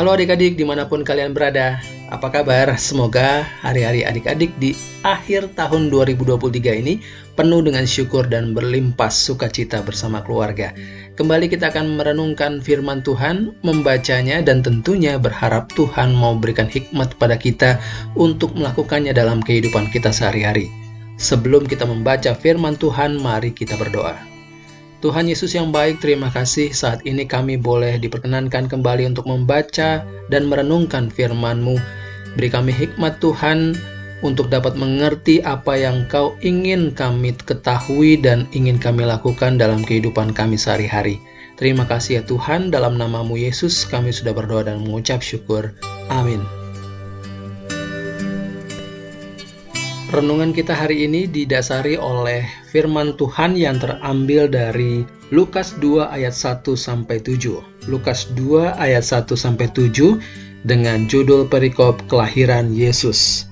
Halo adik-adik di mana pun kalian berada, apa kabar? Semoga hari-hari adik-adik di akhir tahun 2023 ini penuh dengan syukur dan berlimpah sukacita bersama keluarga. Kembali kita akan merenungkan firman Tuhan, membacanya dan tentunya berharap Tuhan mau berikan hikmat pada kita untuk melakukannya dalam kehidupan kita sehari-hari. Sebelum kita membaca firman Tuhan, mari kita berdoa. Tuhan Yesus yang baik, terima kasih saat ini kami boleh diperkenankan kembali untuk membaca dan merenungkan firman-Mu. Beri kami hikmat Tuhan untuk dapat mengerti apa yang Kau ingin kami ketahui dan ingin kami lakukan dalam kehidupan kami sehari-hari. Terima kasih ya Tuhan, dalam namamu Yesus kami sudah berdoa dan mengucap syukur. Amin. Renungan kita hari ini didasari oleh firman Tuhan yang terambil dari Lukas 2 ayat 1 sampai 7. Lukas 2 ayat 1 sampai 7 dengan judul perikop kelahiran Yesus.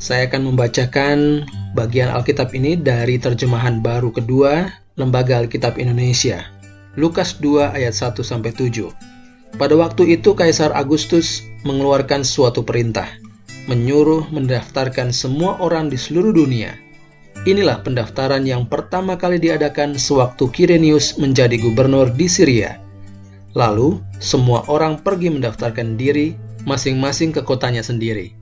Saya akan membacakan bagian Alkitab ini dari terjemahan baru kedua Lembaga Alkitab Indonesia. Lukas 2 ayat 1 sampai 7. Pada waktu itu Kaisar Agustus mengeluarkan suatu perintah menyuruh mendaftarkan semua orang di seluruh dunia. Inilah pendaftaran yang pertama kali diadakan sewaktu Kirenius menjadi gubernur di Syria. Lalu, semua orang pergi mendaftarkan diri masing-masing ke kotanya sendiri.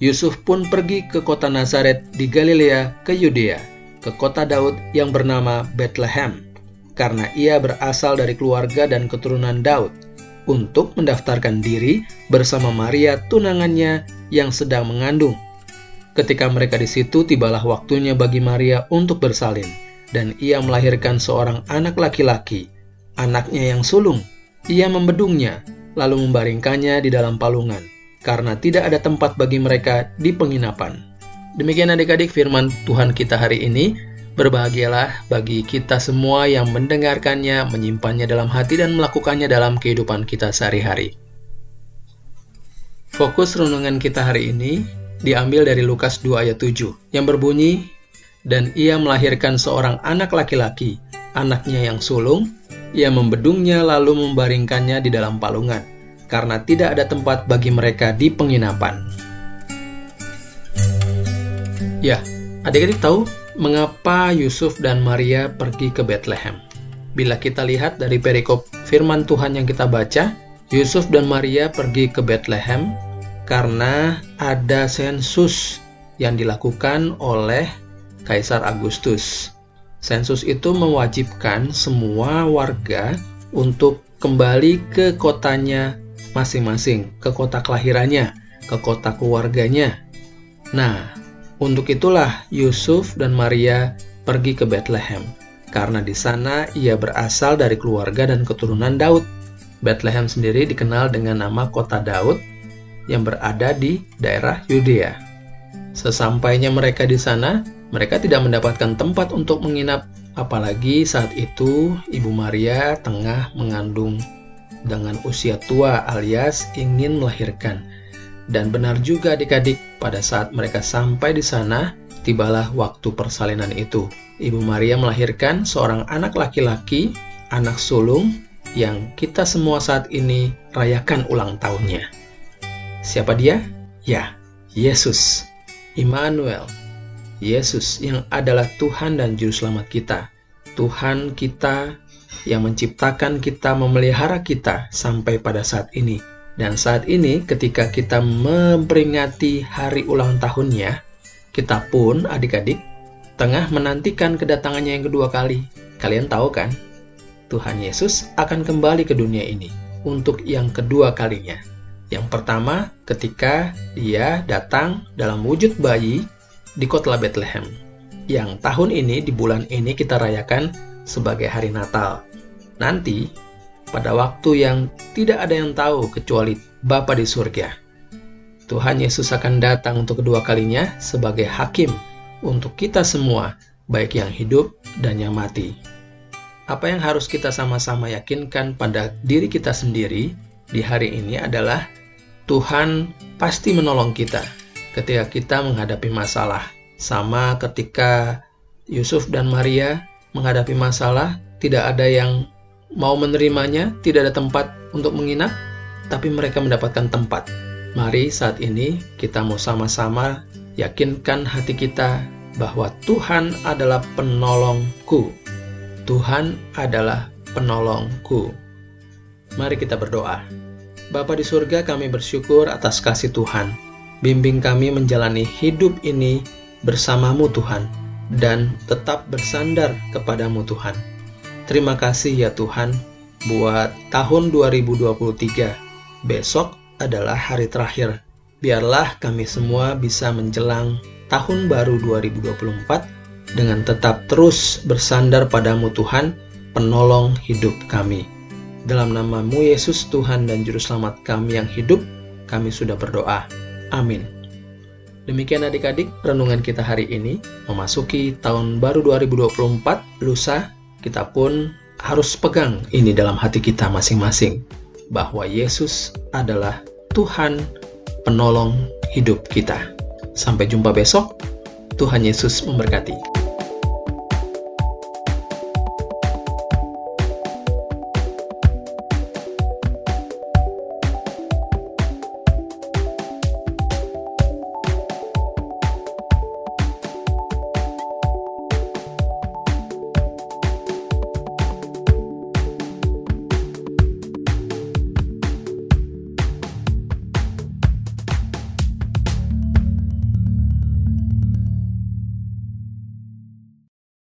Yusuf pun pergi ke kota Nazaret di Galilea ke Yudea, ke kota Daud yang bernama Bethlehem, karena ia berasal dari keluarga dan keturunan Daud untuk mendaftarkan diri bersama Maria tunangannya yang sedang mengandung. Ketika mereka di situ, tibalah waktunya bagi Maria untuk bersalin, dan ia melahirkan seorang anak laki-laki, anaknya yang sulung. Ia membedungnya, lalu membaringkannya di dalam palungan, karena tidak ada tempat bagi mereka di penginapan. Demikian adik-adik firman Tuhan kita hari ini. Berbahagialah bagi kita semua yang mendengarkannya, menyimpannya dalam hati, dan melakukannya dalam kehidupan kita sehari-hari. Fokus renungan kita hari ini diambil dari Lukas 2 ayat 7 yang berbunyi, Dan ia melahirkan seorang anak laki-laki, anaknya yang sulung, ia membedungnya lalu membaringkannya di dalam palungan, karena tidak ada tempat bagi mereka di penginapan. Ya, adik-adik tahu mengapa Yusuf dan Maria pergi ke Bethlehem. Bila kita lihat dari perikop firman Tuhan yang kita baca, Yusuf dan Maria pergi ke Bethlehem karena ada sensus yang dilakukan oleh Kaisar Agustus. Sensus itu mewajibkan semua warga untuk kembali ke kotanya masing-masing, ke kota kelahirannya, ke kota keluarganya. Nah, untuk itulah Yusuf dan Maria pergi ke Bethlehem, karena di sana ia berasal dari keluarga dan keturunan Daud. Bethlehem sendiri dikenal dengan nama kota Daud yang berada di daerah Yudea. Sesampainya mereka di sana, mereka tidak mendapatkan tempat untuk menginap, apalagi saat itu Ibu Maria tengah mengandung dengan usia tua alias ingin melahirkan. Dan benar juga adik-adik, pada saat mereka sampai di sana, tibalah waktu persalinan itu. Ibu Maria melahirkan seorang anak laki-laki, anak sulung, yang kita semua saat ini rayakan ulang tahunnya. Siapa dia? Ya, Yesus, Immanuel, Yesus yang adalah Tuhan dan Juru Selamat kita. Tuhan kita yang menciptakan kita, memelihara kita sampai pada saat ini dan saat ini ketika kita memperingati hari ulang tahunnya, kita pun adik-adik tengah menantikan kedatangannya yang kedua kali. Kalian tahu kan? Tuhan Yesus akan kembali ke dunia ini untuk yang kedua kalinya. Yang pertama ketika dia datang dalam wujud bayi di kota Bethlehem. Yang tahun ini di bulan ini kita rayakan sebagai hari Natal. Nanti pada waktu yang tidak ada yang tahu kecuali Bapa di surga. Tuhan Yesus akan datang untuk kedua kalinya sebagai hakim untuk kita semua, baik yang hidup dan yang mati. Apa yang harus kita sama-sama yakinkan pada diri kita sendiri di hari ini adalah Tuhan pasti menolong kita ketika kita menghadapi masalah. Sama ketika Yusuf dan Maria menghadapi masalah, tidak ada yang mau menerimanya, tidak ada tempat untuk menginap, tapi mereka mendapatkan tempat. Mari saat ini kita mau sama-sama yakinkan hati kita bahwa Tuhan adalah penolongku. Tuhan adalah penolongku. Mari kita berdoa. Bapa di surga kami bersyukur atas kasih Tuhan. Bimbing kami menjalani hidup ini bersamamu Tuhan dan tetap bersandar kepadamu Tuhan. Terima kasih ya Tuhan buat tahun 2023. Besok adalah hari terakhir. Biarlah kami semua bisa menjelang tahun baru 2024 dengan tetap terus bersandar padamu Tuhan, penolong hidup kami. Dalam namamu Yesus Tuhan dan Juru Selamat kami yang hidup, kami sudah berdoa. Amin. Demikian adik-adik renungan kita hari ini memasuki tahun baru 2024 lusa kita pun harus pegang ini dalam hati kita masing-masing bahwa Yesus adalah Tuhan penolong hidup kita. Sampai jumpa besok. Tuhan Yesus memberkati.